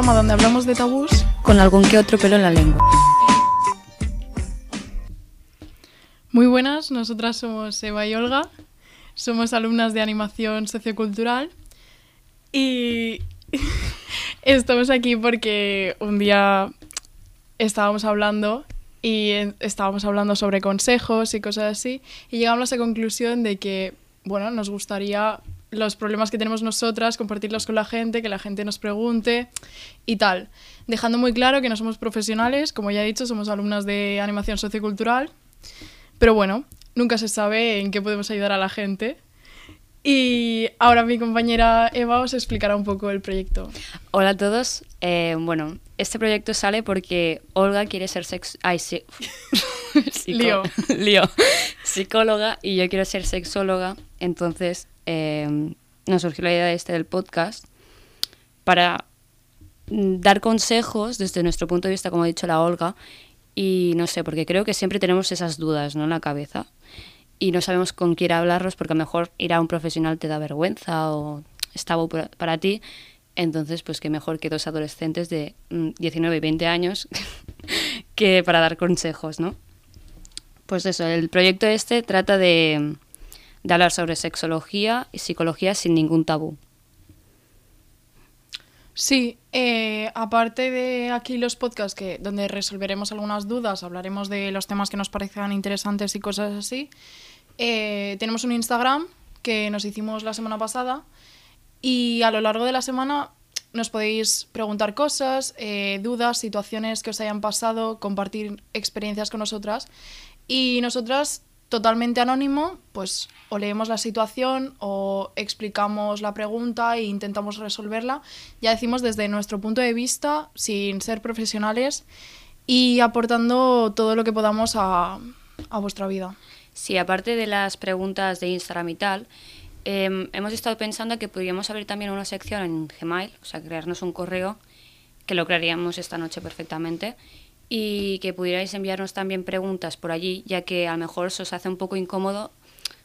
Programa donde hablamos de tabús. con algún que otro pelo en la lengua. Muy buenas, nosotras somos Eva y Olga, somos alumnas de animación sociocultural y estamos aquí porque un día estábamos hablando y estábamos hablando sobre consejos y cosas así y llegamos a la conclusión de que, bueno, nos gustaría los problemas que tenemos nosotras, compartirlos con la gente, que la gente nos pregunte y tal. Dejando muy claro que no somos profesionales, como ya he dicho, somos alumnas de animación sociocultural, pero bueno, nunca se sabe en qué podemos ayudar a la gente. Y ahora mi compañera Eva os explicará un poco el proyecto. Hola a todos. Eh, bueno, este proyecto sale porque Olga quiere ser sex... Ay, sí. Lío. Lío. Psicóloga y yo quiero ser sexóloga. Entonces eh, nos surgió la idea este del podcast para mm, dar consejos desde nuestro punto de vista, como ha dicho la Olga. Y no sé, porque creo que siempre tenemos esas dudas ¿no? en la cabeza y no sabemos con quién hablarlos porque a lo mejor ir a un profesional te da vergüenza o es tabú para, ti. Entonces, pues qué mejor que dos adolescentes de mm, 19 y 20 años que para dar consejos, ¿no? Pues eso, el proyecto este trata de, hablar sobre sexología y psicología sin ningún tabú. Sí, eh, aparte de aquí los podcasts que, donde resolveremos algunas dudas, hablaremos de los temas que nos parezcan interesantes y cosas así, eh, tenemos un Instagram que nos hicimos la semana pasada y a lo largo de la semana nos podéis preguntar cosas, eh, dudas, situaciones que os hayan pasado, compartir experiencias con nosotras y nosotras totalmente anónimo, pues o leemos la situación o explicamos la pregunta e intentamos resolverla. Ya decimos desde nuestro punto de vista, sin ser profesionales y aportando todo lo que podamos a, a vuestra vida. Sí, aparte de las preguntas de Instagram y tal, eh, hemos estado pensando que podríamos abrir también una sección en Gmail, o sea, crearnos un correo, que lo crearíamos esta noche perfectamente, y que pudierais enviarnos también preguntas por allí, ya que a lo mejor se os hace un poco incómodo,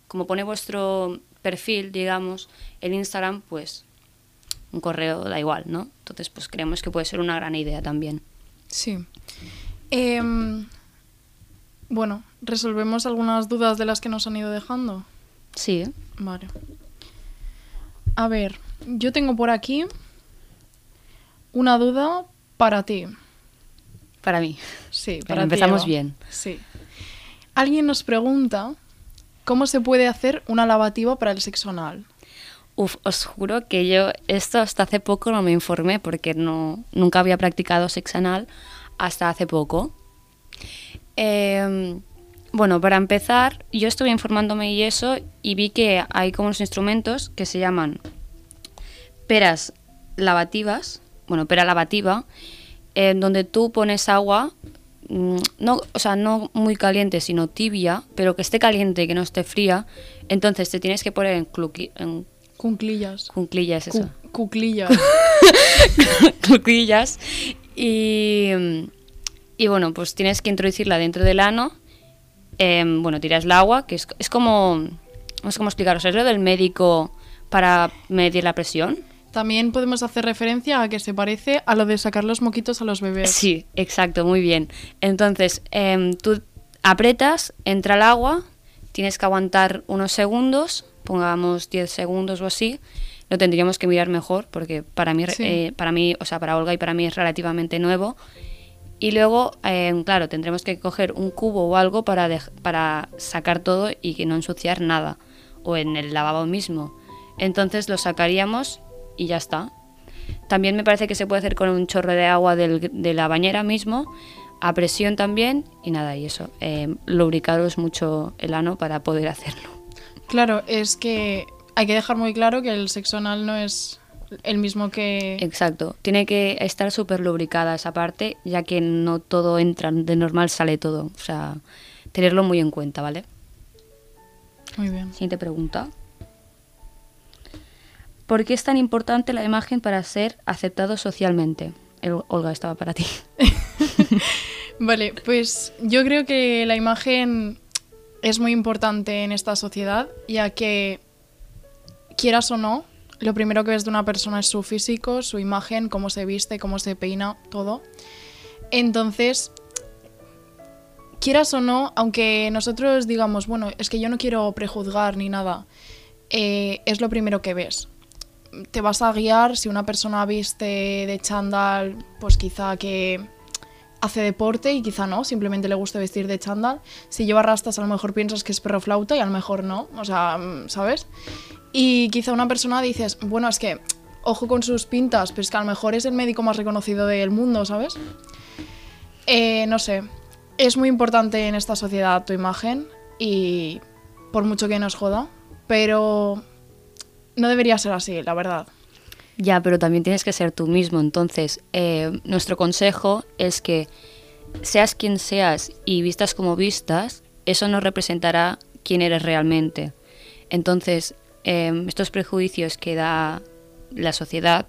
como pone vuestro perfil, digamos, en Instagram, pues un correo da igual, ¿no? Entonces, pues creemos que puede ser una gran idea también. Sí. Em, bueno, resolvemos algunas dudas de las que nos han ido dejando. Sí, ¿eh? Vale. A ver, yo tengo por aquí una duda para ti. Para mí. Sí, Venga, para ti, empezamos bien. Sí. Alguien nos pregunta cómo se puede hacer una lavativa para el sexo anal. Uf, os juro que yo esto hasta hace poco no me informé porque no, nunca había practicado sexo anal hasta hace poco. Eh, bueno, para empezar, yo estuve informándome y eso y vi que hay como unos instrumentos que se llaman peras lavativas, bueno, pera lavativa, en donde tú pones agua, mm, no, o sea, no muy caliente, sino tibia, pero que esté caliente y que no esté fría. Entonces te tienes que poner en, cluqui- en Cunclillas. cunclillas, eso. Cu- cuclillas. Cluquillas. Y, y bueno, pues tienes que introducirla dentro del ano. Em, bueno, tiras el agua, que es, es como. No sé cómo explicaros. Es lo del médico para medir la presión. También podemos hacer referencia a que se parece a lo de sacar los moquitos a los bebés. Sí, exacto, muy bien. Entonces, em, tú apretas, entra el agua, tienes que aguantar unos segundos, pongamos 10 segundos o así. Lo tendríamos que mirar mejor porque para mí, Sí. eh, para mí, o sea, para Olga y para mí es relativamente nuevo. Y luego, em, claro, tendremos que coger un cubo o algo para, para sacar todo y que no ensuciar nada. O en el lavabo mismo. Entonces lo sacaríamos y ya está. También me parece que se puede hacer con un chorro de agua del- de la bañera mismo, a presión también, y nada, y eso. eh, lubricaros mucho el ano para poder hacerlo. Claro, es que hay que dejar muy claro que el sexo anal no es el mismo que... Exacto. Tiene que estar súper lubricada esa parte, ya que no todo entra, de normal sale todo. O sea, tenerlo muy en cuenta, ¿vale? Muy bien. Siguiente pregunta. ¿Por qué es tan importante la imagen para ser aceptado socialmente? El- Olga, estaba para ti. Vale, pues yo creo que la imagen es muy importante en esta sociedad, ya que quieras o no, lo primero que ves de una persona es su físico, su imagen, cómo se viste, cómo se peina, todo. Entonces, quieras o no, aunque nosotros digamos, bueno, es que yo no quiero prejuzgar ni nada, eh, es lo primero que ves. Te vas a guiar si una persona viste de chándal, pues quizá que hace deporte y quizá no, simplemente le gusta vestir de chándal. Si lleva rastas a lo mejor piensas que es perro flauta y a lo mejor no, o sea, mm, ¿sabes? Y quizá una persona dices, bueno, es que ojo con sus pintas, pero es que a lo mejor es el médico más reconocido del mundo, ¿sabes? Eh, no sé, es muy importante en esta sociedad tu imagen y por mucho que nos joda, pero no debería ser así, la verdad. Ya, pero también tienes que ser tú mismo. Entonces, eh, nuestro consejo es que seas quien seas y vistas como vistas, eso no representará quién eres realmente. Entonces, eh, estos prejuicios que da la sociedad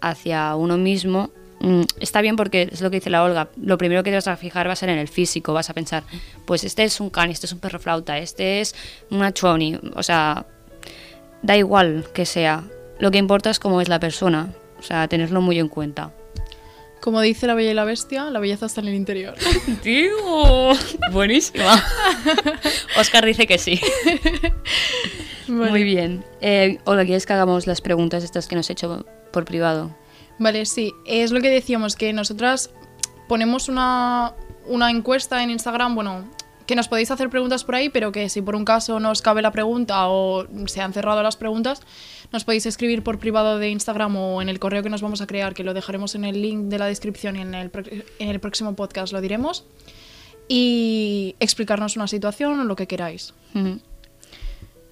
hacia uno mismo mm, está bien porque es lo que dice la Olga. Lo primero que te vas a fijar va a ser en el físico. Vas a pensar, pues este es un cani, este es un perro flauta, este es una choni. O sea, da igual que sea. Lo que importa es cómo es la persona. O sea, tenerlo muy en cuenta. Como dice la Bella y la Bestia, la belleza está en el interior. ¡Tío! Buenísima. Oscar dice que sí. Vale. Muy bien. Eh, Olga, ¿quieres que hagamos las preguntas estas que nos he hecho por privado? Vale, sí, es lo que decíamos, que nosotras ponemos una, una encuesta en Instagram, bueno, que nos podéis hacer preguntas por ahí, pero que si por un caso no os cabe la pregunta o se han cerrado las preguntas, nos podéis escribir por privado de Instagram o en el correo que nos vamos a crear, que lo dejaremos en el link de la descripción y en el, en el próximo podcast lo diremos, y explicarnos una situación o lo que queráis.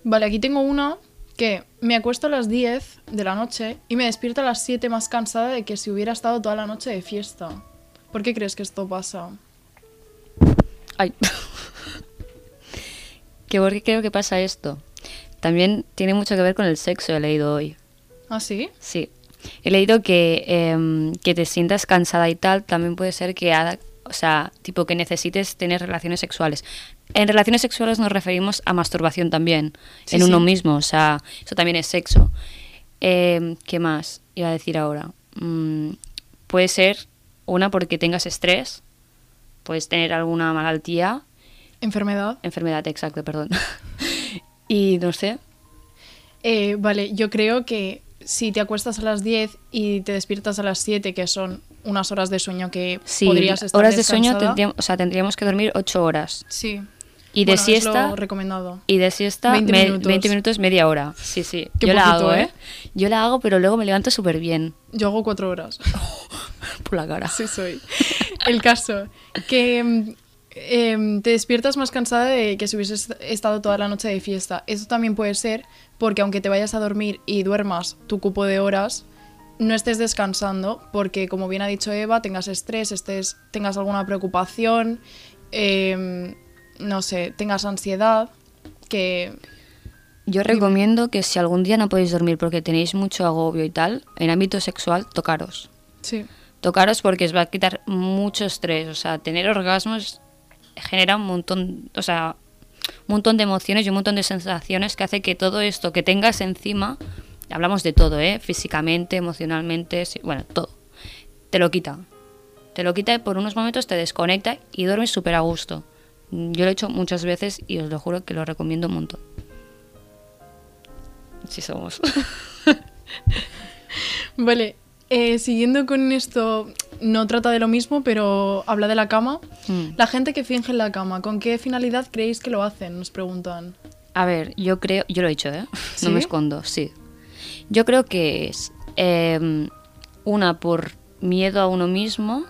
Vale, aquí tengo una que me acuesto a las 10 de la noche y me despierto a las 7 más cansada de que si hubiera estado toda la noche de fiesta. ¿Por qué crees que esto pasa? Ay. ¿Qué por qué creo que pasa esto? También tiene mucho que ver con el sexo, he leído hoy. ¿Ah, sí? Sí. He leído que, em, que te sientas cansada y tal, también puede ser que, haga- o sea, tipo que necesites tener relaciones sexuales. En relaciones sexuales nos referimos a masturbación también, Sí, en sí. uno mismo, o sea, eso también es sexo. Em, ¿Qué más iba a decir ahora? Mm, puede ser una porque tengas estrés, puedes tener alguna malaltía, ¿Enfermedad? enfermedad, exacto, perdón. y no sé, Eh, vale, yo creo que si te acuestas a las 10 y te despiertas a las 7, que son unas horas de sueño que sí, podrías estar horas de sueño tendríamos, o sea, tendríamos que dormir ocho horas. Sí. Y de Bueno, es siesta, lo recomendado. Y de siesta, 20 me- minutos. 20 minutos, media hora. Sí, sí. Qué Yo la hago, ¿eh? ¿eh? Yo la hago, pero luego me levanto súper bien. Yo hago 4 horas. Por la cara. Sí, soy. El caso, que em, te despiertas más cansada de que si hubieses estado toda la noche de fiesta. Eso también puede ser porque aunque te vayas a dormir y duermas tu cupo de horas, no estés descansando porque, como bien ha dicho Eva, tengas estrés, estés, tengas alguna preocupación, em, no sé, tengas ansiedad, que... Yo recomiendo que si algún día no podéis dormir porque tenéis mucho agobio y tal, en ámbito sexual, tocaros. Sí, Tocaros porque os va a quitar mucho estrés. O sea, tener orgasmos genera un montón, o sea, un montón de emociones y un montón de sensaciones que hace que todo esto que tengas encima, hablamos de todo, ¿eh? Físicamente, emocionalmente, bueno, todo, te lo quita. Te lo quita y por unos momentos te desconecta y duermes súper a gusto. Yo lo he hecho muchas veces y os lo juro que lo recomiendo un montón. Sí somos. Vale, eh, siguiendo con esto, no trata de lo mismo, pero habla de la cama. Mm. La gente que finge en la cama, ¿con qué finalidad creéis que lo hacen? Nos preguntan. A ver, yo creo, yo lo he hecho, ¿eh? ¿Sí? No me escondo, sí. Yo creo que es eh, una por miedo a uno mismo,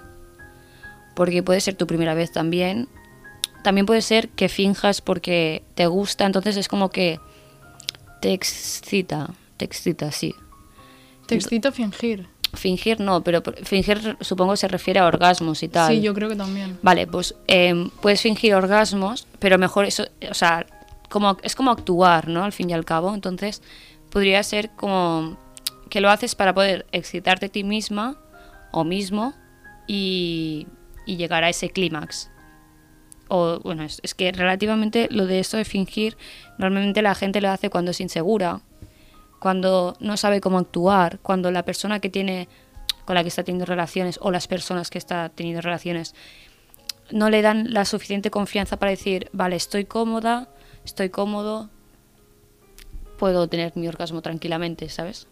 porque puede ser tu primera vez también. También puede ser que finjas porque te gusta, entonces es como que te excita, te excita, sí. Te excita fingir. Fingir no, pero fingir supongo se refiere a orgasmos y tal. Sí, yo creo que también. Vale, pues em, puedes fingir orgasmos, pero mejor eso, o sea, como, es como actuar, ¿no? Al fin y al cabo. Entonces, podría ser como que lo haces para poder excitarte a ti misma o mismo y, y llegar a ese clímax. O, bueno, es, es que relativamente lo de esto de fingir, normalmente la gente lo hace cuando es insegura, cuando no sabe cómo actuar, cuando la persona que tiene con la que está teniendo relaciones o las personas que está teniendo relaciones no le dan la suficiente confianza para decir, vale, estoy cómoda, estoy cómodo, puedo tener mi orgasmo tranquilamente, ¿sabes?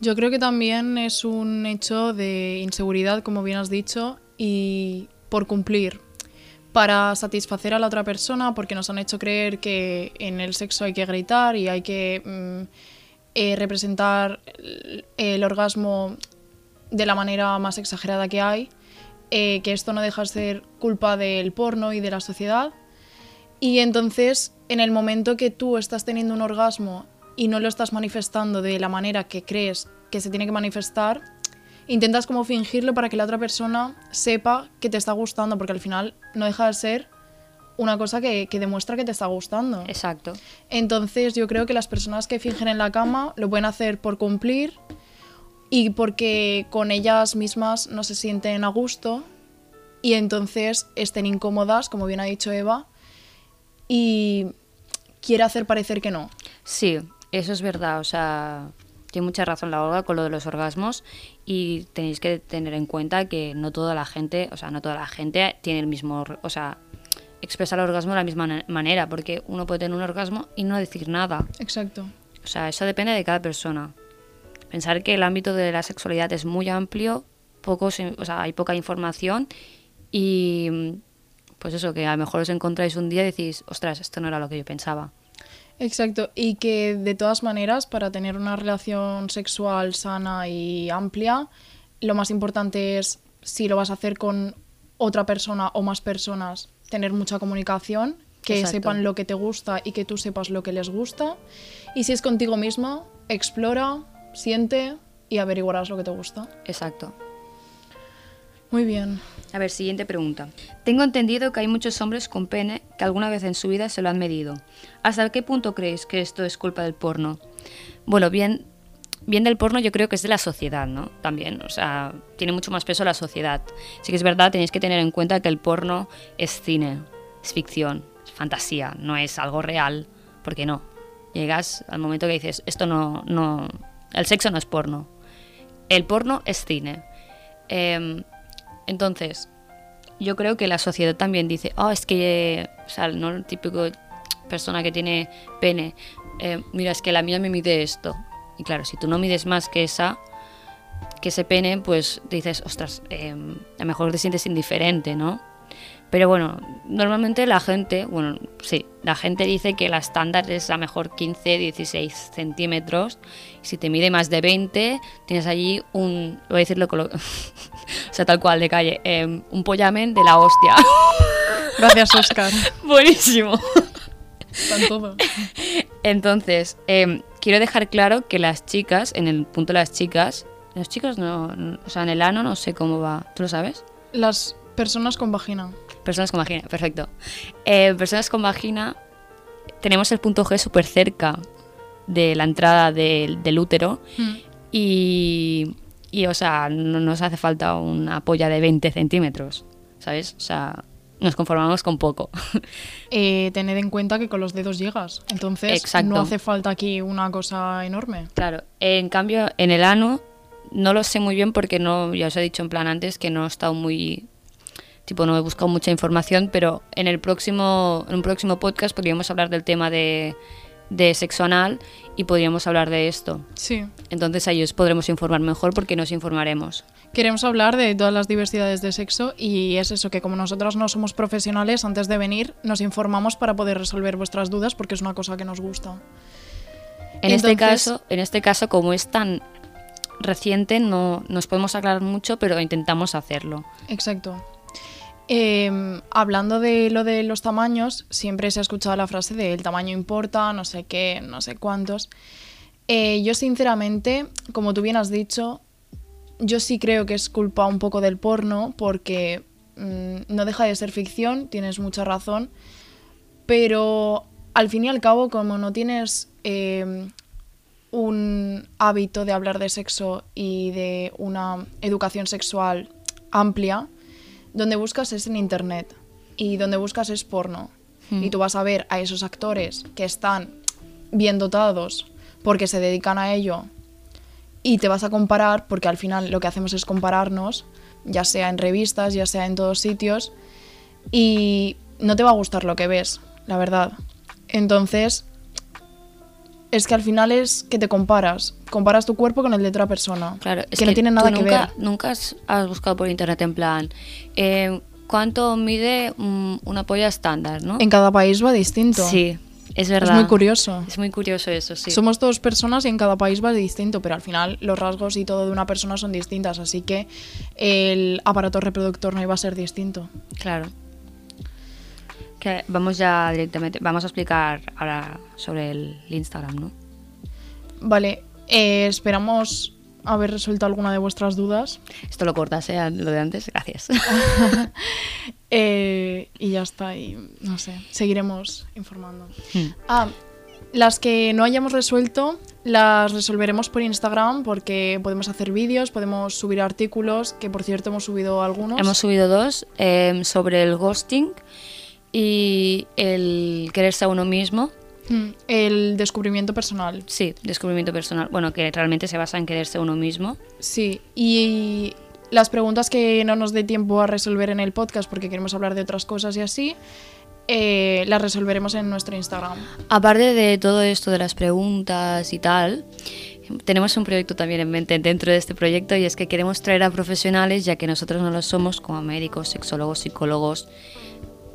Yo creo que también es un hecho de inseguridad, como bien has dicho, y por cumplir, para satisfacer a la otra persona, porque nos han hecho creer que en el sexo hay que gritar y hay que mm, eh, representar el, orgasmo de la manera más exagerada que hay, eh, que esto no deja de ser culpa del porno y de la sociedad. Y entonces, en el momento que tú estás teniendo un orgasmo y no lo estás manifestando de la manera que crees que se tiene que manifestar, intentas como fingirlo para que la otra persona sepa que te está gustando, porque al final no deja de ser una cosa que, que demuestra que te está gustando. Exacto. Entonces yo creo que las personas que fingen en la cama lo pueden hacer por cumplir y porque con ellas mismas no se sienten a gusto y entonces estén incómodas, como bien ha dicho Eva, y quiere hacer parecer que no. Sí, eso es verdad, o sea, tiene mucha razón la Olga con lo de los orgasmos y tenéis que tener en cuenta que no toda la gente, o sea, no toda la gente tiene el mismo, o sea, expresa el orgasmo de la misma manera, porque uno puede tener un orgasmo y no decir nada. Exacto. O sea, eso depende de cada persona. Pensar que el ámbito de la sexualidad es muy amplio, pocos, o sea, hay poca información y pues eso, que a lo mejor os encontráis un día y decís, ostras, esto no era lo que yo pensaba. Exacto, y que de todas maneras, para tener una relación sexual sana y amplia, lo más importante es, si lo vas a hacer con otra persona o más personas, tener mucha comunicación, que Exacto. sepan lo que te gusta y que tú sepas lo que les gusta. Y si es contigo mismo, explora, siente y averiguarás lo que te gusta. Exacto. Muy bien. A ver, siguiente pregunta. Tengo entendido que hay muchos hombres con pene que alguna vez en su vida se lo han medido. ¿Hasta qué punto creéis que esto es culpa del porno? Bueno, bien, bien del porno yo creo que es de la sociedad, ¿no? También, o sea, tiene mucho más peso la sociedad. Sí que es verdad, tenéis que tener en cuenta que el porno es cine, es ficción, es fantasía, no es algo real, porque no. Llegas al momento que dices, esto no, no, el sexo no es porno. El porno es cine. Em, entonces, yo creo que la sociedad también dice, oh, es que, o sea, no el típico persona que tiene pene, eh, mira, es que la mía me mide esto. Y claro, si tú no mides más que esa, que ese pene, pues dices, ostras, eh, a lo mejor te sientes indiferente, ¿no? Pero bueno, normalmente la gente, bueno, sí, la gente dice que la estándar es a mejor 15, 16 centímetros. Si te mide más de 20, tienes allí un, voy a decirlo, o sea, tal cual, de calle, eh, un pollamen de la hostia. Gracias, Oscar. Buenísimo. Están todos. Entonces, eh, quiero dejar claro que las chicas, en el punto de las chicas, los chicos no, no- o sea, en el ano no sé cómo va, ¿tú lo sabes? Las personas con vagina. Personas con vagina, perfecto. Eh, personas con vagina, tenemos el punto G súper cerca de la entrada del, del útero Mm. y, y, o sea, no nos hace falta una polla de 20 centímetros, ¿sabes? O sea, nos conformamos con poco. Eh, tened en cuenta que con los dedos llegas. Entonces, Exacto. no hace falta aquí una cosa enorme. Claro, en cambio, en el ano no lo sé muy bien porque no, ya os he dicho en plan antes que no he estado muy tipo no he buscado mucha información, pero en el próximo en un próximo podcast podríamos hablar del tema de, de sexo anal y podríamos hablar de esto. Sí. Entonces ahí os podremos informar mejor porque nos informaremos. Queremos hablar de todas las diversidades de sexo y es eso que como nosotras no somos profesionales, antes de venir nos informamos para poder resolver vuestras dudas porque es una cosa que nos gusta. En este caso, en este caso como es tan reciente no nos podemos aclarar mucho, pero intentamos hacerlo. Exacto. Eh, hablando de lo de los tamaños, siempre se ha escuchado la frase de el tamaño importa, no sé qué, no sé cuántos. Eh, yo sinceramente, como tú bien has dicho, yo sí creo que es culpa un poco del porno porque mm, no deja de ser ficción, tienes mucha razón, pero al fin y al cabo, como no tienes eh, un hábito de hablar de sexo y de una educación sexual amplia, donde buscas es en internet y donde buscas es porno. Y tú vas a ver a esos actores que están bien dotados porque se dedican a ello y te vas a comparar porque al final lo que hacemos es compararnos, ya sea en revistas, ya sea en todos sitios y no te va a gustar lo que ves, la verdad. Entonces, es que al final es que te comparas, comparas tu cuerpo con el de otra persona, Claro, es que, no tiene nada tú que nunca, ver. Nunca has, buscado por internet en plan, eh, ¿cuánto mide mm, una polla estándar, no? En cada país va distinto. Sí, es es verdad. muy curioso. Es muy curioso eso, sí. Somos dos personas y en cada país va distinto, pero al final los rasgos y todo de una persona son distintas, así que el aparato reproductor no iba a ser distinto. Claro. Que vamos ya directamente, vamos a explicar ahora sobre el Instagram, ¿no? Vale, eh, esperamos haber resuelto alguna de vuestras dudas Esto lo cortas, ¿eh? Lo de antes, gracias. eh, y ya está, y no sé, seguiremos informando. Hmm. Ah, las que no hayamos resuelto las resolveremos por Instagram porque podemos hacer vídeos, podemos subir artículos, que por cierto hemos subido algunos. Hemos subido dos eh, sobre el ghosting y el quererse a uno mismo. Mm, El descubrimiento personal. Sí, descubrimiento personal. Bueno, que realmente se basa en quererse a uno mismo. Sí, y las preguntas que no nos dé tiempo a resolver en el podcast porque queremos hablar de otras cosas y así, eh, las resolveremos en nuestro Instagram. Aparte de todo esto de las preguntas y tal, tenemos un proyecto también en mente dentro de este proyecto y es que queremos traer a profesionales, ya que nosotros no lo somos, como médicos, sexólogos, psicólogos,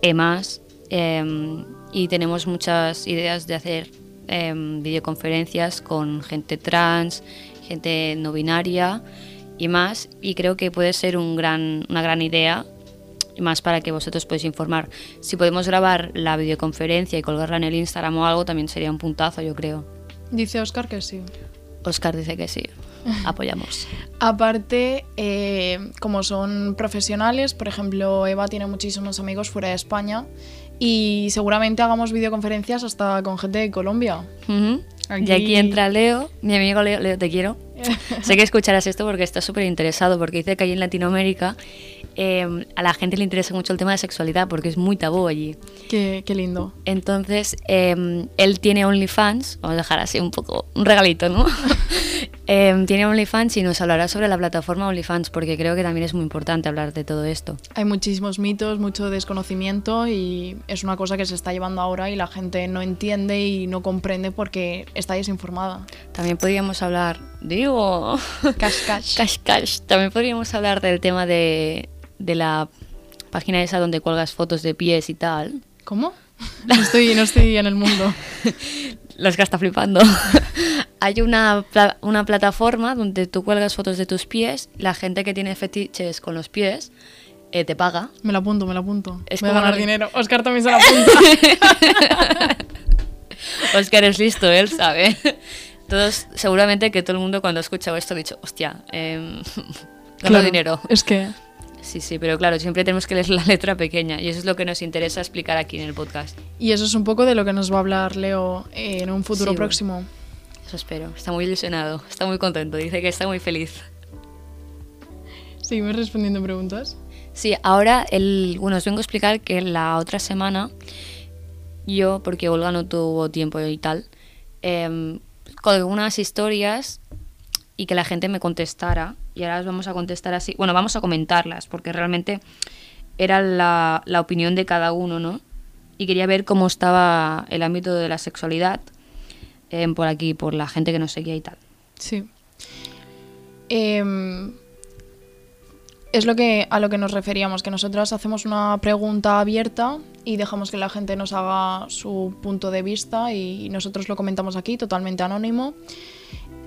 EMAS, em, y tenemos muchas ideas de hacer em, videoconferencias con gente trans, gente no binaria y más, y creo que puede ser un gran, una gran idea más para que vosotros podáis informar. Si podemos grabar la videoconferencia y colgarla en el Instagram o algo, también sería un puntazo, yo creo. Dice Oscar que sí. Oscar dice que sí. Apoyamos. Aparte, eh, como son profesionales, por ejemplo, Eva tiene muchísimos amigos fuera de España y seguramente hagamos videoconferencias hasta con gente de Colombia. Aquí- Y aquí entra Leo, mi amigo Leo, Leo, te quiero. sé que escucharás esto porque está súper interesado, porque dice que allí en Latinoamérica eh, a la gente le interesa mucho el tema de sexualidad, porque es muy tabú allí. Qué, qué lindo. Entonces, eh, él tiene OnlyFans, vamos a dejar así un poco, un regalito, ¿no? Eh, tiene OnlyFans y nos hablará sobre la plataforma OnlyFans, porque creo que también es muy importante hablar de todo esto. Hay muchísimos mitos, mucho desconocimiento y es una cosa que se está llevando ahora y la gente no entiende y no comprende porque está desinformada. También podríamos hablar, digo, Cash, cash. cash, cash. También podríamos hablar del tema de, de la página esa donde cuelgas fotos de pies y tal. ¿Cómo? No estoy, no estoy en el mundo. Los que está flipando. Hay una, pla- una plataforma donde tú cuelgas fotos de tus pies, la gente que tiene fetiches con los pies eh, te paga. Me lo apunto, me lo apunto. Es Voy a ganar la- dinero. Oscar también se lo apunta. Oscar es listo, él sabe. Todos, seguramente que todo el mundo cuando ha escuchado esto ha dicho, hostia, eh, Claro, dinero. Es que Sí, sí, pero claro, siempre tenemos que leer la letra pequeña y eso es lo que nos interesa explicar aquí en el podcast. Y eso es un poco de lo que nos va a hablar Leo en un futuro Sí, bueno. próximo. Eso espero. Está muy ilusionado, está muy contento, dice que está muy feliz. Seguimos respondiendo preguntas. Sí, ahora el, bueno, os vengo a explicar que la otra semana yo, porque Olga no tuvo tiempo y tal, eh, colgué unas historias y que la gente me contestara y ahora las vamos a contestar así, bueno, vamos a comentarlas porque realmente era la, la opinión de cada uno, ¿no? Y quería ver cómo estaba el ámbito de la sexualidad eh, por aquí, por la gente que nos seguía y tal. Sí. Em, es lo que a lo que nos referíamos, que nosotras hacemos una pregunta abierta y dejamos que la gente nos haga su punto de vista y nosotros lo comentamos aquí totalmente anónimo.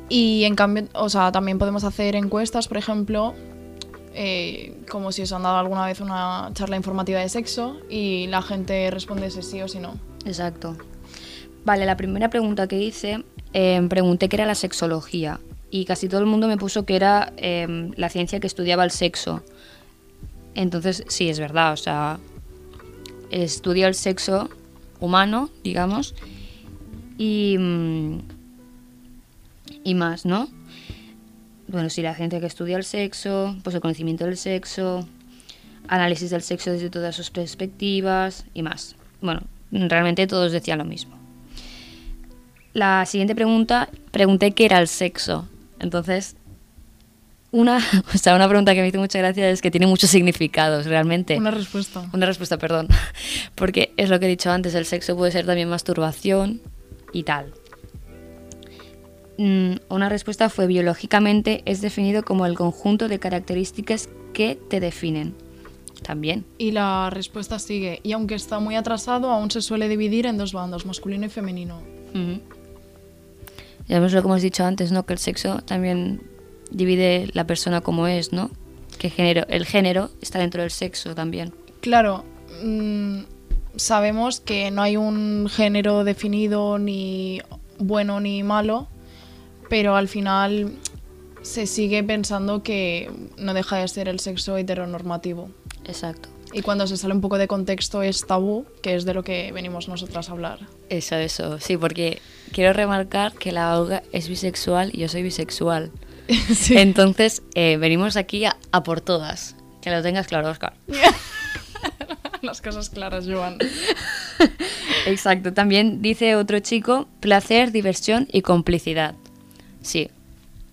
Y en cambio, o sea, también podemos hacer encuestas, por ejemplo, eh, como si os han dado alguna vez una charla informativa de sexo y la gente responde si sí o si no. Exacto. Vale, la primera pregunta que hice, eh, pregunté qué era la sexología y casi todo el mundo me puso que era eh, la ciencia que estudiaba el sexo. Entonces, sí, es verdad, o sea, estudia el sexo humano, digamos, y, mm, y más, ¿no? Bueno, sí, la ciencia que estudia el sexo, pues el conocimiento del sexo, análisis del sexo desde todas sus perspectivas y más. Bueno, realmente todos decían lo mismo. La siguiente pregunta, pregunté qué era el sexo. Entonces, una, o sea, una pregunta que me hizo mucha gracia es que tiene muchos significados realmente. Una respuesta. Una respuesta, perdón. Porque es lo que he dicho antes, el sexo puede ser también masturbación y tal. Mm, Una respuesta fue biológicamente es definido como el conjunto de características que te definen. También. Y la respuesta sigue. Y aunque está muy atrasado, aún se suele dividir en dos bandos, masculino y femenino. Ujú. Ya vemos lo que hemos dicho antes, ¿no? Que el sexo también divide la persona como es, ¿no? Que género, el género está dentro del sexo también. Claro, mm, sabemos que no hay un género definido ni bueno ni malo, pero al final se sigue pensando que no deja de ser el sexo heteronormativo. Exacto. Y cuando se sale un poco de contexto es tabú, que es de lo que venimos nosotras a hablar. Eso, eso. Sí, porque quiero remarcar que la Olga es bisexual y yo soy bisexual. Sí. Entonces, eh, venimos aquí a, a por todas. Que lo tengas claro, Oscar. Las cosas claras, Joan. Exacto. También dice otro chico, placer, diversión y complicidad. Sí.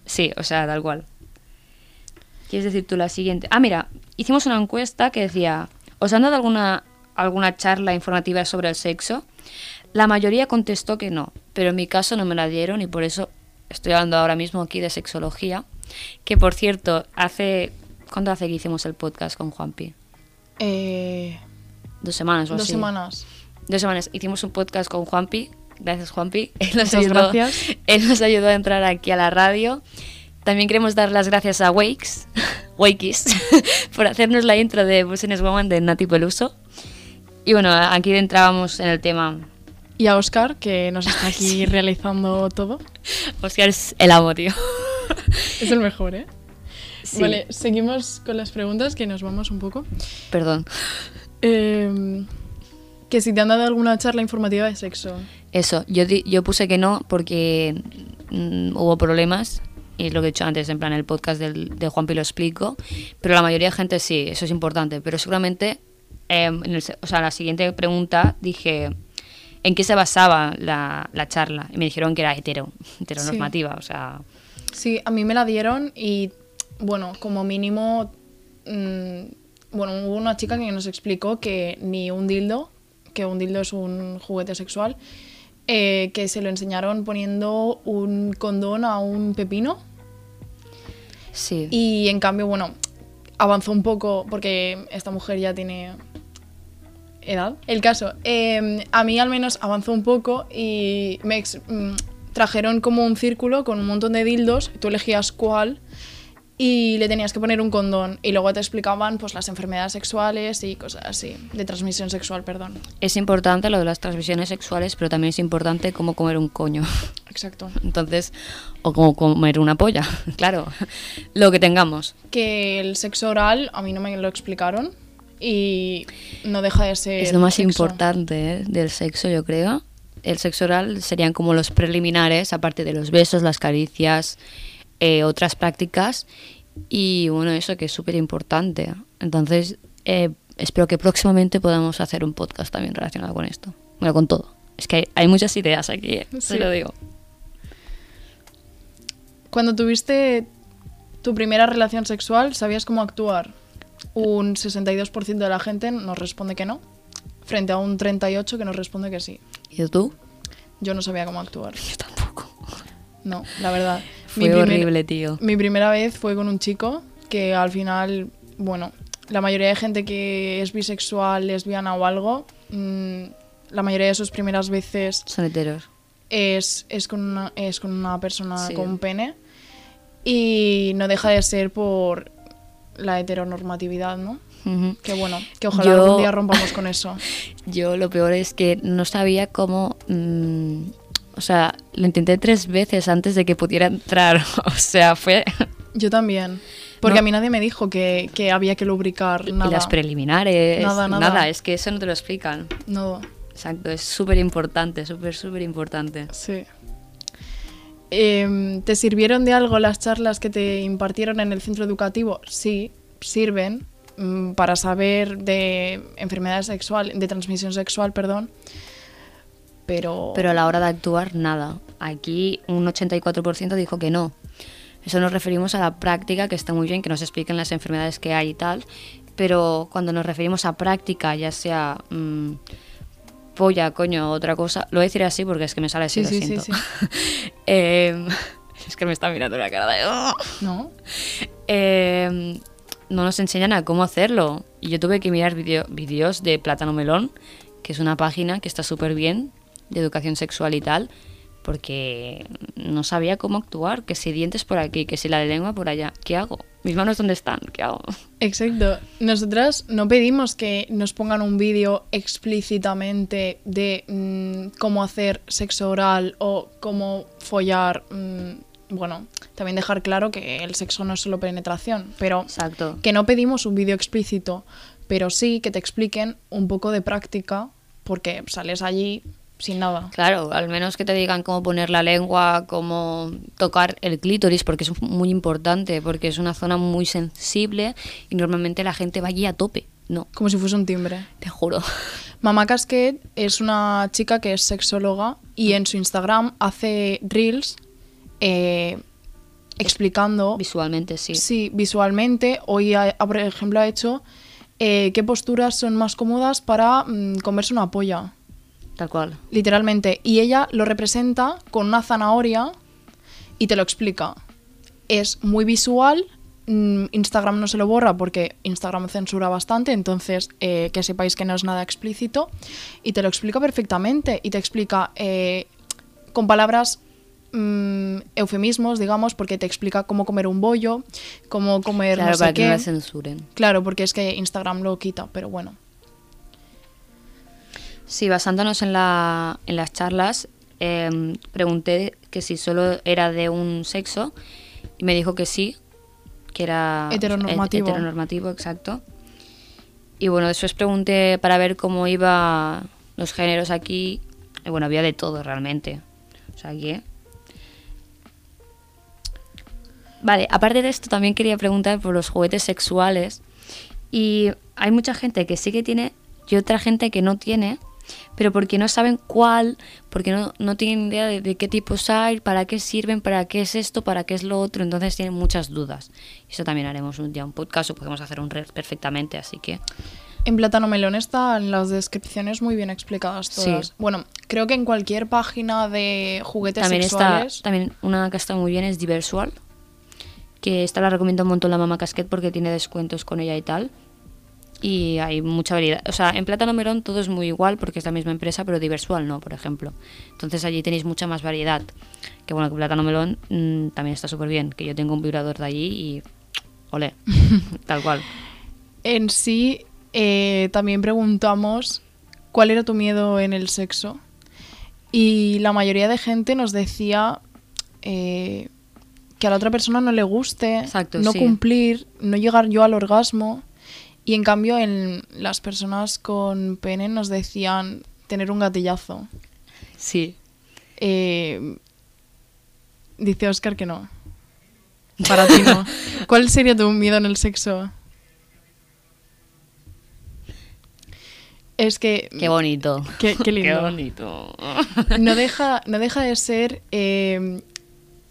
Sí, o sea, tal cual. ¿Quieres decir tú la siguiente? Ah, mira, hicimos una encuesta que decía, ¿os han dado alguna, alguna charla informativa sobre el sexo? La mayoría contestó que no, pero en mi caso no me la dieron y por eso estoy hablando ahora mismo aquí de sexología. Que por cierto, hace... ¿Cuándo hace que hicimos el podcast con Juanpi? Eh, Dos semanas o dos así. semanas. Dos semanas. Hicimos un podcast con Juanpi. Gracias, Juanpi. Él nos, Muchas ayudó, gracias. él nos ayudó a entrar aquí a la radio. También queremos dar las gracias a Wakes, Wakis, por hacernos la intro de Business Woman de Nati Peluso. Y bueno, aquí entrábamos en el tema. Y a Oscar, que nos está aquí realizando todo. Oscar es el amo, tío. Es el mejor, ¿eh? Sí. Vale, seguimos con las preguntas, que nos vamos un poco. Perdón. Eh, que si te han dado alguna charla informativa de sexo. Eso, yo, yo puse que no porque mm, hubo problemas. Y lo que he dicho antes, en plan, el podcast del, de Juanpi lo explico. Pero la mayoría de gente sí, eso es importante. Pero seguramente, eh, en el se- o sea, la siguiente pregunta dije, ¿en qué se basaba la, la charla? Y me dijeron que era hetero, heteronormativa. O sea, Sí, a mí me la dieron y, bueno, como mínimo, mm, bueno, hubo una chica que nos explicó que ni un dildo, que un dildo es un juguete sexual, eh, que se lo enseñaron poniendo un condón a un pepino sí. y en cambio, bueno, avanzó un poco porque esta mujer ya tiene edad. El caso, eh, a mí al menos avanzó un poco y me ex- mm, trajeron como un círculo con un montón de dildos, tú elegías cuál y le tenías que poner un condón y luego te explicaban pues las enfermedades sexuales y cosas así, de transmisión sexual, perdón. Es importante lo de las transmisiones sexuales, pero también es importante cómo comer un coño. Exacto. Entonces, o cómo comer una polla, claro. Lo que tengamos. Que el sexo oral a mí no me lo explicaron y no deja de ser Es lo más sexo. importante ¿eh? del sexo, yo creo. El sexo oral serían como los preliminares, aparte de los besos, las caricias, eh, otras prácticas. Y bueno, eso que es súper importante. Entonces, eh, espero que próximamente podamos hacer un podcast también relacionado con esto. Bueno, con todo. Es que hay, hay muchas ideas aquí, ¿eh? Sí. se lo digo. Cuando tuviste tu primera relación sexual, ¿sabías cómo actuar? Un 62% de la gente nos responde que no, frente a un 38% que nos responde que sí. ¿Y tú? Yo no sabía cómo actuar. Yo tampoco. No, la verdad. Fue primer- horrible, tío. Mi primera vez fue con un chico que al final, bueno, la mayoría de gente que es bisexual, lesbiana o algo, mm, la mayoría de sus primeras veces Son heteros. es, es, con, una, es con una persona Sí. con pene y no deja de ser por la heteronormatividad, ¿no? Ujú. Que bueno, que ojalá Yo- algún día rompamos con eso. Yo lo peor es que no sabía cómo... mm, o sea, lo intenté tres veces antes de que pudiera entrar. O sea, fue... Yo también. Porque No. a mí nadie me dijo que, que había que lubricar Y nada. las preliminares. Nada, nada. es que eso no te lo explican. No, Exacto, es súper importante, súper, súper importante. sí. Em, ¿Te sirvieron de algo las charlas que te impartieron en el centro educativo? Sí, sirven mm, para saber de enfermedades sexual, de transmisión sexual, perdón. Pero, Pero a la hora de actuar, nada. Aquí un 84% dijo que no. Eso nos referimos a la práctica, que está muy bien, que nos expliquen las enfermedades que hay y tal. Pero cuando nos referimos a práctica, ya sea mm, polla, coño, otra cosa, lo voy a decir así porque es que me sale así, Sí, lo sí, sí. Em, es que me está mirando la cara de... "Oh". ¿no? Eh, no nos enseñan a cómo hacerlo. Y yo tuve que mirar vídeo- vídeos de Plátano Melón, que es una página que está súper bien, de educación sexual y tal, porque no sabía cómo actuar, que si dientes por aquí, que si la de lengua por allá. ¿Qué hago? ¿Mis manos dónde están? ¿Qué hago? Exacto. Nosotras no pedimos que nos pongan un vídeo explícitamente de mm, cómo hacer sexo oral o cómo follar. mm, bueno, también dejar claro que el sexo no es solo penetración, pero Exacto. que no pedimos un vídeo explícito, pero sí que te expliquen un poco de práctica, porque sales allí sin nada. Claro, al menos que te digan cómo poner la lengua, cómo tocar el clítoris, porque es muy importante, porque es una zona muy sensible y normalmente la gente va allí a tope. No, Como si fuese un timbre. te juro. Mamá Casquet es una chica que es sexóloga y en su Instagram hace reels eh, explicando, Visualmente sí. sí, visualmente. Hoy, ha- por ejemplo, ha hecho eh, qué posturas son más cómodas para mm, comerse una polla, Tal cual. literalmente. Y ella lo representa con una zanahoria y te lo explica. Es muy visual. mm, Instagram no se lo borra porque Instagram censura bastante, entonces eh, que sepáis que no es nada explícito. Y te lo explica perfectamente. Y te explica eh, con palabras mm, eufemismos, digamos, porque te explica cómo comer un bollo, cómo comer Claro, no sé para que qué. no la censuren. Claro, porque es que Instagram lo quita, pero bueno. Sí, basándonos en, la, en las charlas, em, pregunté que si solo era de un sexo y me dijo que sí, que era Heteronormativo. het- heteronormativo, exacto. Y bueno, después pregunté para ver cómo iba los géneros aquí. Y bueno, había de todo realmente. O sea que... Vale, aparte de esto también quería preguntar por los juguetes sexuales. Y hay mucha gente que sí que tiene y otra gente que no tiene, pero porque no saben cuál, porque no, no tienen idea de, de qué tipos hay, para qué sirven, para qué es esto, para qué es lo otro, entonces tienen muchas dudas. Eso también haremos un día un podcast o podemos hacer un red perfectamente, así que... En Plátano Melón están las descripciones muy bien explicadas Sí. todas. Bueno, creo que en cualquier página de juguetes También está, sexuales. también una que está muy bien es Diversual, que esta la recomiendo un montón la mamá Casquet porque tiene descuentos con ella y tal. Y hay mucha variedad. O sea, en Plátano Melón todo es muy igual porque es la misma empresa, pero Diversual no, por ejemplo. Entonces allí tenéis mucha más variedad. Que bueno, que Plátano Melón mm, también está súper bien. Que yo tengo un vibrador de allí y. Ole, tal cual. En sí, eh, también preguntamos cuál era tu miedo en el sexo. Y la mayoría de gente nos decía eh, que a la otra persona no le guste, Exacto, no sí. cumplir, no llegar yo al orgasmo. Y en cambio, en las personas con pene nos decían tener un gatillazo. Sí. Eh, dice Oscar que no. Para ti no. ¿Cuál sería tu miedo en el sexo? Es que. Qué bonito. Qué, qué lindo. Qué bonito. No deja, no deja de ser eh,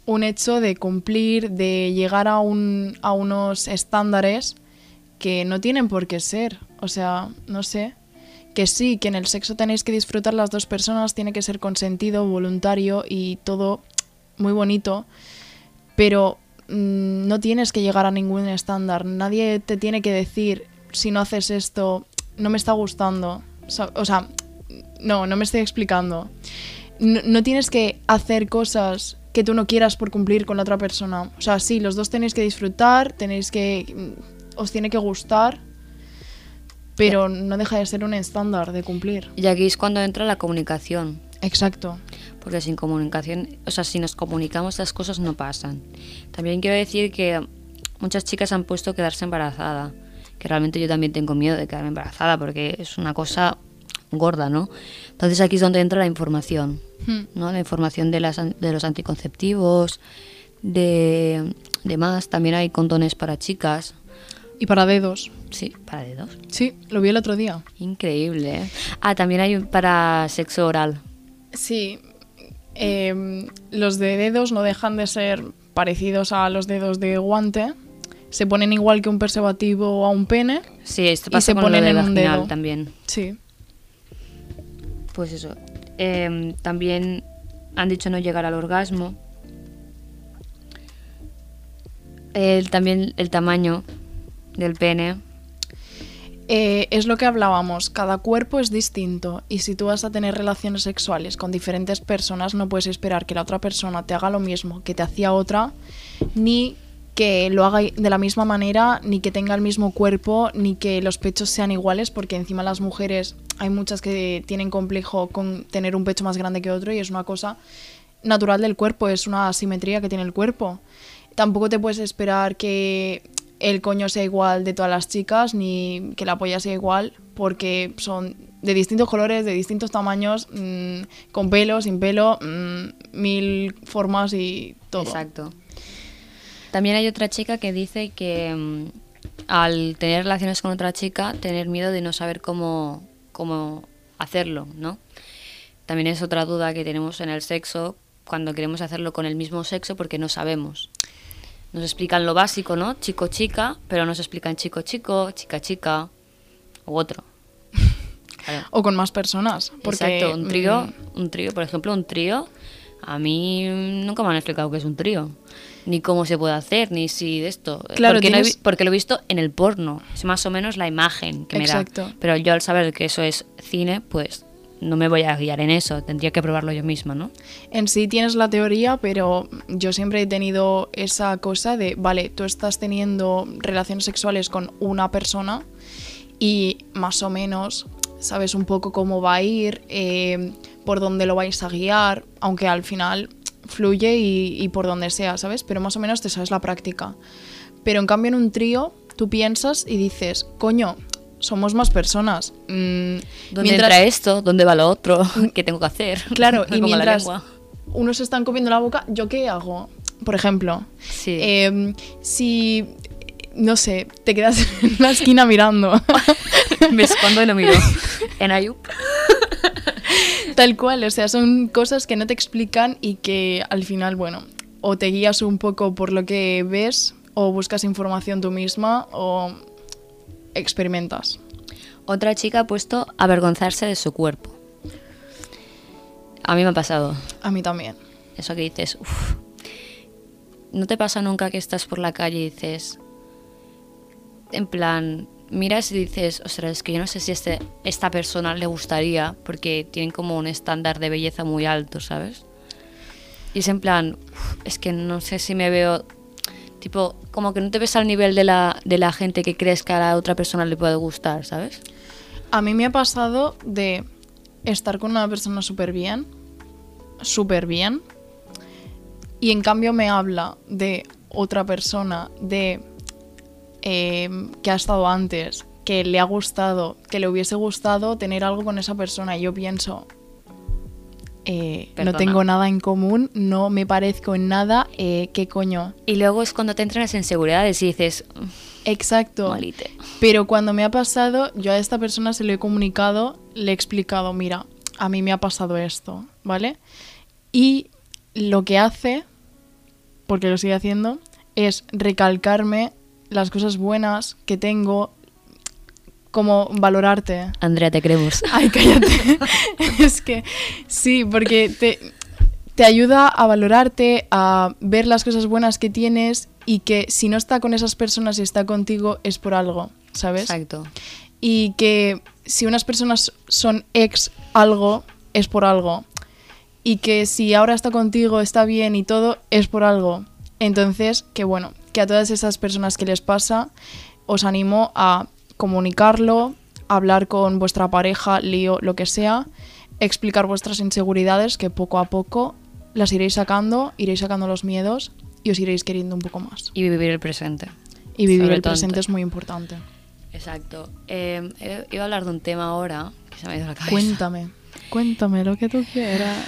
un hecho de cumplir, de llegar a, un, a unos estándares que no tienen por qué ser. O sea, no sé. Que sí, que en el sexo tenéis que disfrutar las dos personas, tiene que ser consentido, voluntario y todo muy bonito. Pero mm, no tienes que llegar a ningún estándar. Nadie te tiene que decir, si no haces esto, no me está gustando. O sea, no, no me estoy explicando. No, no tienes que hacer cosas que tú no quieras por cumplir con la otra persona. O sea, sí, los dos tenéis que disfrutar, tenéis que mm, os tiene que gustar, pero no deja de ser un estándar de cumplir. Y aquí es cuando entra la comunicación. Exacto. Porque sin comunicación, o sea, si nos comunicamos las cosas no pasan. También quiero decir que muchas chicas han puesto quedarse embarazada, que realmente yo también tengo miedo de quedarme embarazada porque es una cosa gorda, ¿no? Entonces aquí es donde entra la información, Hmm. ¿no? La información de, las, de los anticonceptivos, de, de más. También hay condones para chicas, Y para dedos. sí, para dedos. Sí, lo vi el otro día. Increíble, ¿eh? Ah, también hay un para sexo oral. Sí. em, los de dedos no dejan de ser parecidos a los dedos de guante. Se ponen igual que un preservativo a un pene. Sí, esto Y pasa se con lo ponen de en un vaginal dedo. también. Sí. Pues eso. Em, también han dicho no llegar al orgasmo. El, también el tamaño del pene. Eh, es lo que hablábamos, cada cuerpo es distinto y si tú vas a tener relaciones sexuales con diferentes personas no puedes esperar que la otra persona te haga lo mismo que te hacía otra, ni que lo haga de la misma manera, ni que tenga el mismo cuerpo, ni que los pechos sean iguales, porque encima las mujeres hay muchas que tienen complejo con tener un pecho más grande que otro y es una cosa natural del cuerpo, es una asimetría que tiene el cuerpo. Tampoco te puedes esperar que el coño sea igual de todas las chicas, ni que la polla sea igual, porque son de distintos colores, de distintos tamaños, mm, con pelo, sin pelo, mm, mil formas y todo. Exacto. También hay otra chica que dice que mm, al tener relaciones con otra chica, tener miedo de no saber cómo, cómo hacerlo, ¿no? También es otra duda que tenemos en el sexo cuando queremos hacerlo con el mismo sexo porque no sabemos. Nos explican lo básico, ¿no? Chico, chica, pero nos explican chico, chico, chica, chica, u otro. Claro. O con más personas. Porque, Exacto, un trío, mm, un trío, por ejemplo, un trío, a mí nunca me han explicado qué es un trío, ni cómo se puede hacer, ni si de esto. Claro, porque, no he porque lo he visto en el porno, es más o menos la imagen que me Exacto. da. Pero yo al saber que eso es cine, pues no me voy a guiar en eso, tendría que probarlo yo misma, ¿no? En sí tienes la teoría, pero yo siempre he tenido esa cosa de, vale, tú estás teniendo relaciones sexuales con una persona y más o menos sabes un poco cómo va a ir, eh, por dónde lo vais a guiar, aunque al final fluye y, y por donde sea, ¿sabes? Pero más o menos te sabes la práctica. Pero en cambio en un trío tú piensas y dices, coño, somos más personas. Mm, ¿Dónde mientras- entra esto? ¿Dónde va lo otro? ¿Qué tengo que hacer? Claro, Me y mientras unos se están comiendo la boca, ¿yo qué hago? Por ejemplo, Sí. eh, si, no sé, te quedas en la esquina mirando, ¿Ves cuándo lo miro? En Ayup. tal cual, o sea, son cosas que no te explican y que al final, bueno, o te guías un poco por lo que ves, o buscas información tú misma, o experimentas. Otra chica ha puesto avergonzarse de su cuerpo. A mí me ha pasado. A mí también. Eso que dices, uff. ¿No te pasa nunca que estás por la calle y dices, en plan, miras y dices, ostras, es que yo no sé si este, esta persona le gustaría, porque tienen como un estándar de belleza muy alto, ¿sabes? Y es en plan, "Uf, es que no sé si me veo, tipo, como que no te ves al nivel de la, de la gente que crees que a la otra persona le puede gustar, ¿sabes? A mí me ha pasado de estar con una persona súper bien, súper bien, y en cambio me habla de otra persona, de eh, que ha estado antes, que le ha gustado, que le hubiese gustado tener algo con esa persona, y yo pienso, eh, no tengo nada en común, no me parezco en nada, eh, ¿qué coño? Y luego es cuando te entran las inseguridades y dices, "Mm, Exacto. malite. Pero cuando me ha pasado, yo a esta persona se lo he comunicado, le he explicado, mira, a mí me ha pasado esto, ¿vale? Y lo que hace, porque lo sigue haciendo, es recalcarme las cosas buenas que tengo, como valorarte. Andrea, te queremos. Ay, cállate. es que sí, porque te, te ayuda a valorarte, a ver las cosas buenas que tienes y que si no está con esas personas y está contigo es por algo, ¿sabes? Exacto. Y que si unas personas son ex algo, es por algo. Y que si ahora está contigo, está bien y todo, es por algo. Entonces, que bueno, que a todas esas personas que les pasa, os animo a comunicarlo, hablar con vuestra pareja, lío, lo que sea, explicar vuestras inseguridades que poco a poco las iréis sacando, iréis sacando los miedos y os iréis queriendo un poco más. Y vivir el presente. Y vivir Sobre el presente es muy importante. Exacto. Eh, eh, iba a hablar de un tema ahora que se me ha ido a la cabeza. Cuéntame, cuéntame lo que tú quieras.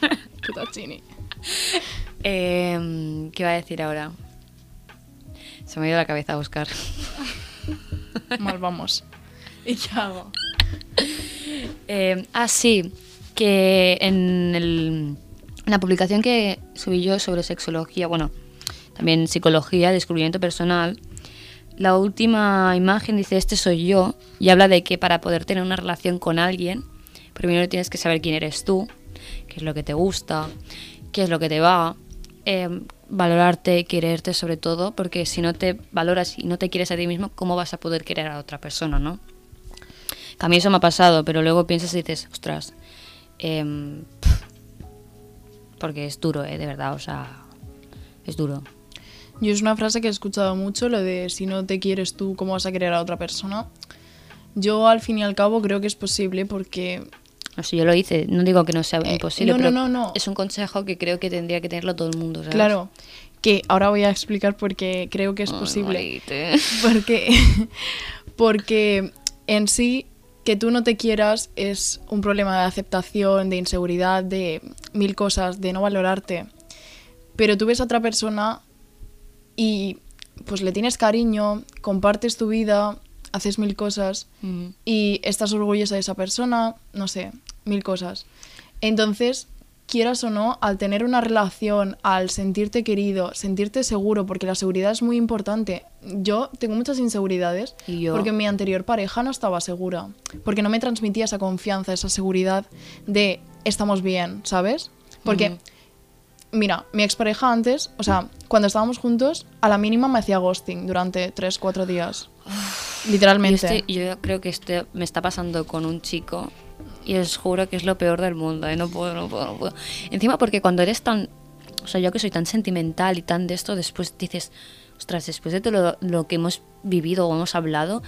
Eh, ¿Qué iba a decir ahora? Se me ha ido la cabeza a buscar. Mal vamos. ¿Y qué hago? Eh, ah, sí, que en, el- en la publicación que subí yo sobre sexología, bueno, también psicología, descubrimiento personal, la última imagen dice, este soy yo, y habla de que para poder tener una relación con alguien, primero tienes que saber quién eres tú, qué es lo que te gusta, qué es lo que te va, eh, valorarte, quererte sobre todo, porque si no te valoras y no te quieres a ti mismo, ¿cómo vas a poder querer a otra persona, no? Que a mí eso me ha pasado, pero luego piensas y dices, ostras, em, porque es duro, ¿eh? De verdad, o sea, es duro. Yo es una frase que he escuchado mucho, lo de si no te quieres tú, ¿cómo vas a querer a otra persona? Yo al fin y al cabo creo que es posible porque O sea, yo lo hice, no digo que no sea Eh, imposible, no, no, pero no, no. es un consejo que creo que tendría que tenerlo todo el mundo, ¿sabes? Claro, que ahora voy a explicar porque creo que es Ay, posible. Maite. Porque, porque en sí, que tú no te quieras es un problema de aceptación, de inseguridad, de mil cosas, de no valorarte. Pero tú ves a otra persona y pues le tienes cariño, compartes tu vida, haces mil cosas y estás orgullosa de esa persona, no sé, mil cosas. Entonces, quieras o no, al tener una relación, al sentirte querido, sentirte seguro, porque la seguridad es muy importante. Yo tengo muchas inseguridades Y yo. porque mi anterior pareja no estaba segura, porque no me transmitía esa confianza, esa seguridad de estamos bien, ¿sabes? Porque. Mira, mi expareja antes, o sea, cuando estábamos juntos, a la mínima me hacía ghosting durante 3-4 días. Literalmente. yo creo que esto me está pasando con un chico y os juro que es lo peor del mundo, ¿eh? no puedo, no puedo, no puedo. Encima porque cuando eres tan, o sea, yo que soy tan sentimental y tan de esto, después dices, ostras, después de todo lo, lo que hemos vivido o hemos hablado,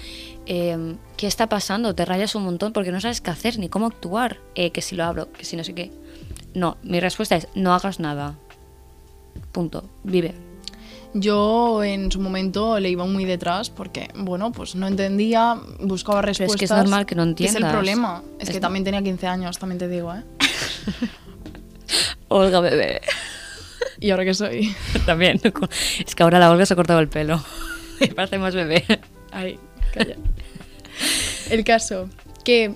eh, ¿qué está pasando? Te rayas un montón porque no sabes qué hacer ni cómo actuar, Eh, que si lo hablo, que si no sé qué. No, mi respuesta es, no hagas nada. Punto. Vive. Yo en su momento le iba muy detrás porque, bueno, pues no entendía, buscaba es que es respuestas. normal que no Es el entiendas. problema. Es, Es- que también tenía 15 años, también te digo, ¿eh? Olga, bebé. ¿Y ahora qué soy? También. Es que ahora la Olga se ha cortado el pelo. Me parece más bebé. Ay, calla. El caso, que...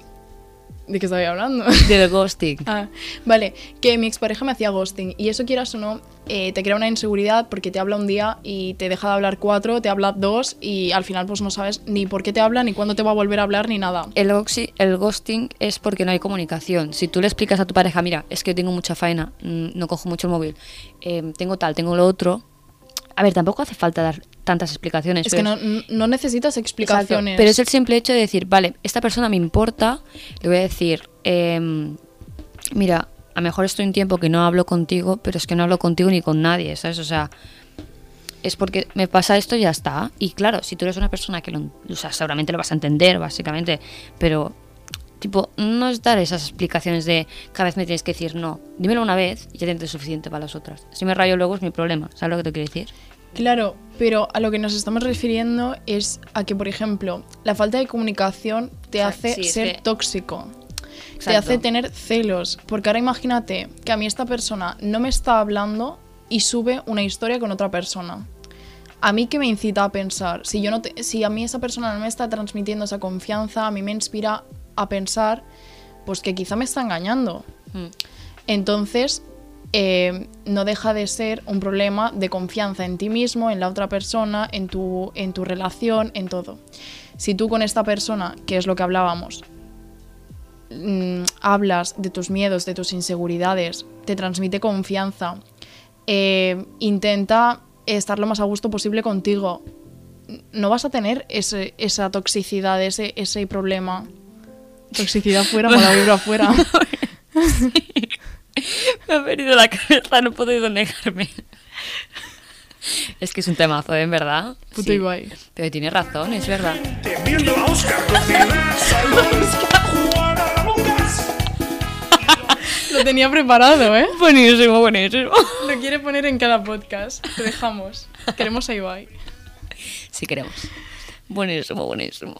¿De qué estaba hablando? Del ghosting. Ah, vale, que mi expareja me hacía ghosting y eso quieras o no, eh, te crea una inseguridad porque te habla un día y te deja de hablar cuatro, te habla dos y al final pues no sabes ni por qué te habla, ni cuándo te va a volver a hablar, ni nada. El, oxi- el ghosting es porque no hay comunicación. Si tú le explicas a tu pareja, mira, es que tengo mucha faena, mm, no cojo mucho el móvil, eh, tengo tal, tengo lo otro. A ver, tampoco hace falta dar tantas explicaciones. Es que no, no necesitas Exacto, explicaciones. Pero es el simple hecho de decir, vale, esta persona me importa, le voy a decir, em, mira, a lo mejor estoy un tiempo que no hablo contigo, pero es que no hablo contigo ni con nadie, ¿sabes? O sea, es porque me pasa esto y ya está. Y claro, si tú eres una persona que lo, o sea, seguramente lo vas a entender, básicamente, pero tipo, no es dar esas explicaciones de cada vez me tienes que decir no. Dímelo una vez y ya tienes suficiente para las otras. Si me rayo luego es mi problema, ¿sabes lo que te quiero decir? Claro, pero a lo que nos estamos refiriendo es a que, por ejemplo, la falta de comunicación te Exacto, hace sí, ser que- tóxico. Te Exacto. hace tener celos. Porque ahora imagínate que a mí esta persona no me está hablando y sube una historia con otra persona. A mí que me incita a pensar, si yo no te- si a mí esa persona no me está transmitiendo esa confianza, a mí me inspira a pensar pues que quizá me está engañando. Mm. Entonces, eh, no deja de ser un problema de confianza en ti mismo, en la otra persona, en tu, en tu relación, en todo. Si tú con esta persona, que es lo que hablábamos, mm, hablas de tus miedos, de tus inseguridades, te transmite confianza, eh, intenta estar lo más a gusto posible contigo, no vas a tener ese- esa toxicidad, ese, ese problema. Toxicidad fuera, mala vibra fuera. Me ha venido la cabeza, no he podido negarme. Es que es un temazo, ¿eh? en verdad. Puto Ibai. Pero tiene razón, es verdad. Viendo a Oscar Lo tenía preparado, ¿eh? Buenísimo, buenísimo. Lo quiere poner en cada podcast. Te dejamos. Queremos a Ibai. Si queremos. Buenísimo, buenísimo.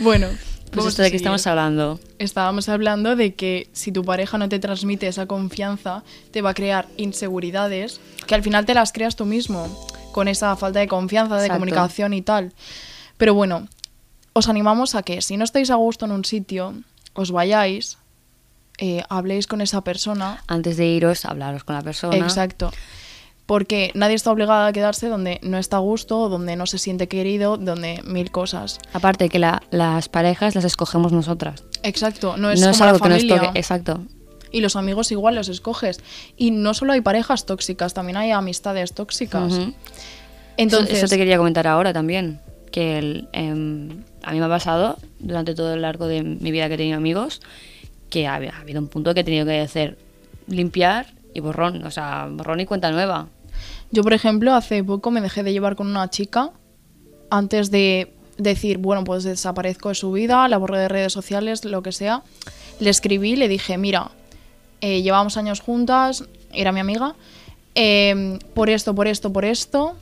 Bueno, Pues esto de que seguir. estamos hablando. Estábamos hablando de que si tu pareja no te transmite esa confianza, te va a crear inseguridades que al final te las creas tú mismo, con esa falta de confianza, de Exacto. comunicación y tal. Pero bueno, os animamos a que si no estáis a gusto en un sitio, os vayáis, eh, habléis con esa persona. Antes de iros, hablaros con la persona. Exacto. Porque nadie está obligado a quedarse donde no está a gusto, donde no se siente querido, donde mil cosas. Aparte que la- las parejas las escogemos nosotras. Exacto, no es no como es la algo que nos familia. toque. Exacto. Y los amigos igual los escoges. Y no solo hay parejas tóxicas, también hay amistades tóxicas. Entonces, eso, eso te quería comentar ahora también. Que el, em, a mí me ha pasado durante todo el largo de mi vida que he tenido amigos que ha, ha habido un punto que he tenido que hacer limpiar y borrón. O sea, borrón y cuenta nueva. yo, por ejemplo, hace poco me dejé de llevar con una chica antes de decir, bueno, pues desaparezco de su vida, la borré de redes sociales, lo que sea. Le escribí, le dije, mira, eh, llevamos años juntas, era mi amiga, eh, por esto, por esto, por esto,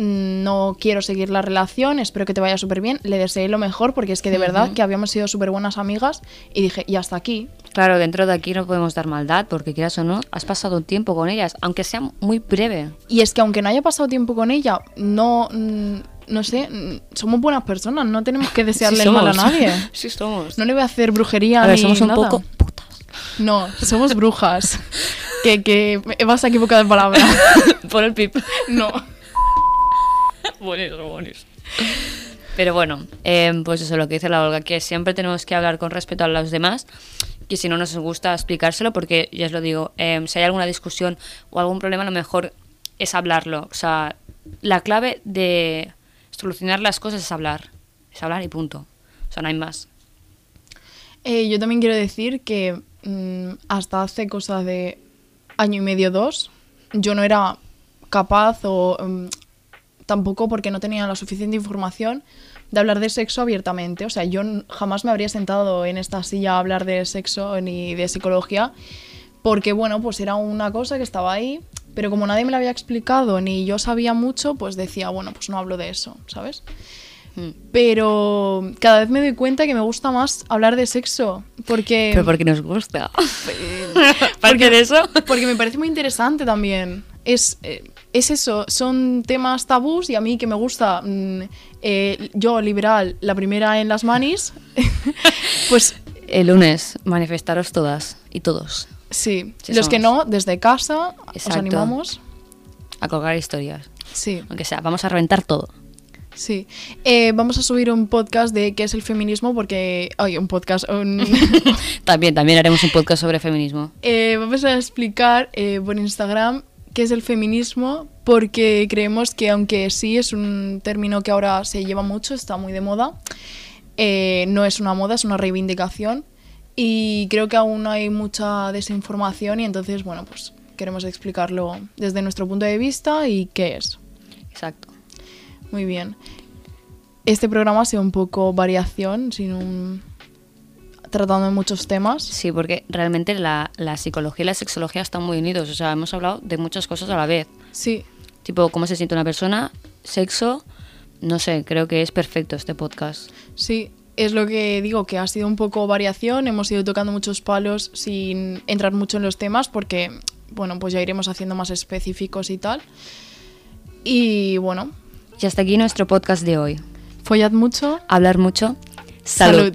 no quiero seguir la relación, espero que te vaya súper bien. Le deseé lo mejor porque es que de verdad que habíamos sido súper buenas amigas y dije, y hasta aquí. Claro, dentro de aquí no podemos dar maldad porque quieras o no, has pasado un tiempo con ellas, aunque sea muy breve. Y es que aunque no haya pasado tiempo con ella, no, mm, no sé, mm, somos buenas personas, no tenemos que desearle Sí mal a nadie. sí somos. No le voy a hacer brujería a ver, ni somos un nada. poco putas. No, somos brujas. que, que vas a equivocar de palabra. Por el pip. No. Buenísimo, buenísimo. Pero bueno, em, pues eso es lo que dice la Olga, que siempre tenemos que hablar con respeto a los demás, que si no nos gusta explicárselo, porque ya os lo digo, em, si hay alguna discusión o algún problema, lo mejor es hablarlo. O sea, la clave de solucionar las cosas es hablar. Es hablar y punto. O sea, no hay más. Eh, yo también quiero decir que mm, hasta hace cosa de año y medio, dos, yo no era capaz o mm, tampoco porque no tenía la suficiente información de hablar de sexo abiertamente. O sea, yo jamás me habría sentado en esta silla a hablar de sexo ni de psicología porque, bueno, pues era una cosa que estaba ahí, pero como nadie me lo había explicado ni yo sabía mucho, pues decía, bueno, pues no hablo de eso, ¿sabes? Mm. Pero cada vez me doy cuenta que me gusta más hablar de sexo. Porque, Pero porque nos gusta. porque de eso. porque me parece muy interesante también. Es, eh, es eso, son temas tabús y a mí que me gusta, mm, eh, yo liberal, la primera en las manis, pues El lunes, manifestaros todas y todos sí, los que no, desde casa os animamos. a colgar historias. Sí, Aunque sea, vamos a reventar todo. sí. Eh, vamos a subir un podcast de qué es el feminismo porque... Ay, un podcast, un... También, también haremos un podcast sobre feminismo. Eh, vamos a explicar eh, por Instagram qué es el feminismo, porque creemos que aunque sí es un término que ahora se lleva mucho, está muy de moda, eh, no es una moda, es una reivindicación. Y creo que aún hay mucha desinformación y entonces, bueno, pues queremos explicarlo desde nuestro punto de vista y qué es. Exacto. Muy bien. Este programa ha sido un poco variación, sin un... tratando de muchos temas. Sí, porque realmente la, la psicología y la sexología están muy unidos. O sea, hemos hablado de muchas cosas a la vez. Sí, Tipo, cómo se siente una persona, sexo. No sé, creo que es perfecto este podcast. Sí, es lo que digo, que ha sido un poco variación, hemos ido tocando muchos palos sin entrar mucho en los temas porque, bueno, pues ya iremos haciendo más específicos y tal. Y bueno, Y hasta aquí nuestro podcast de hoy. follad mucho. Hablar mucho. Salud.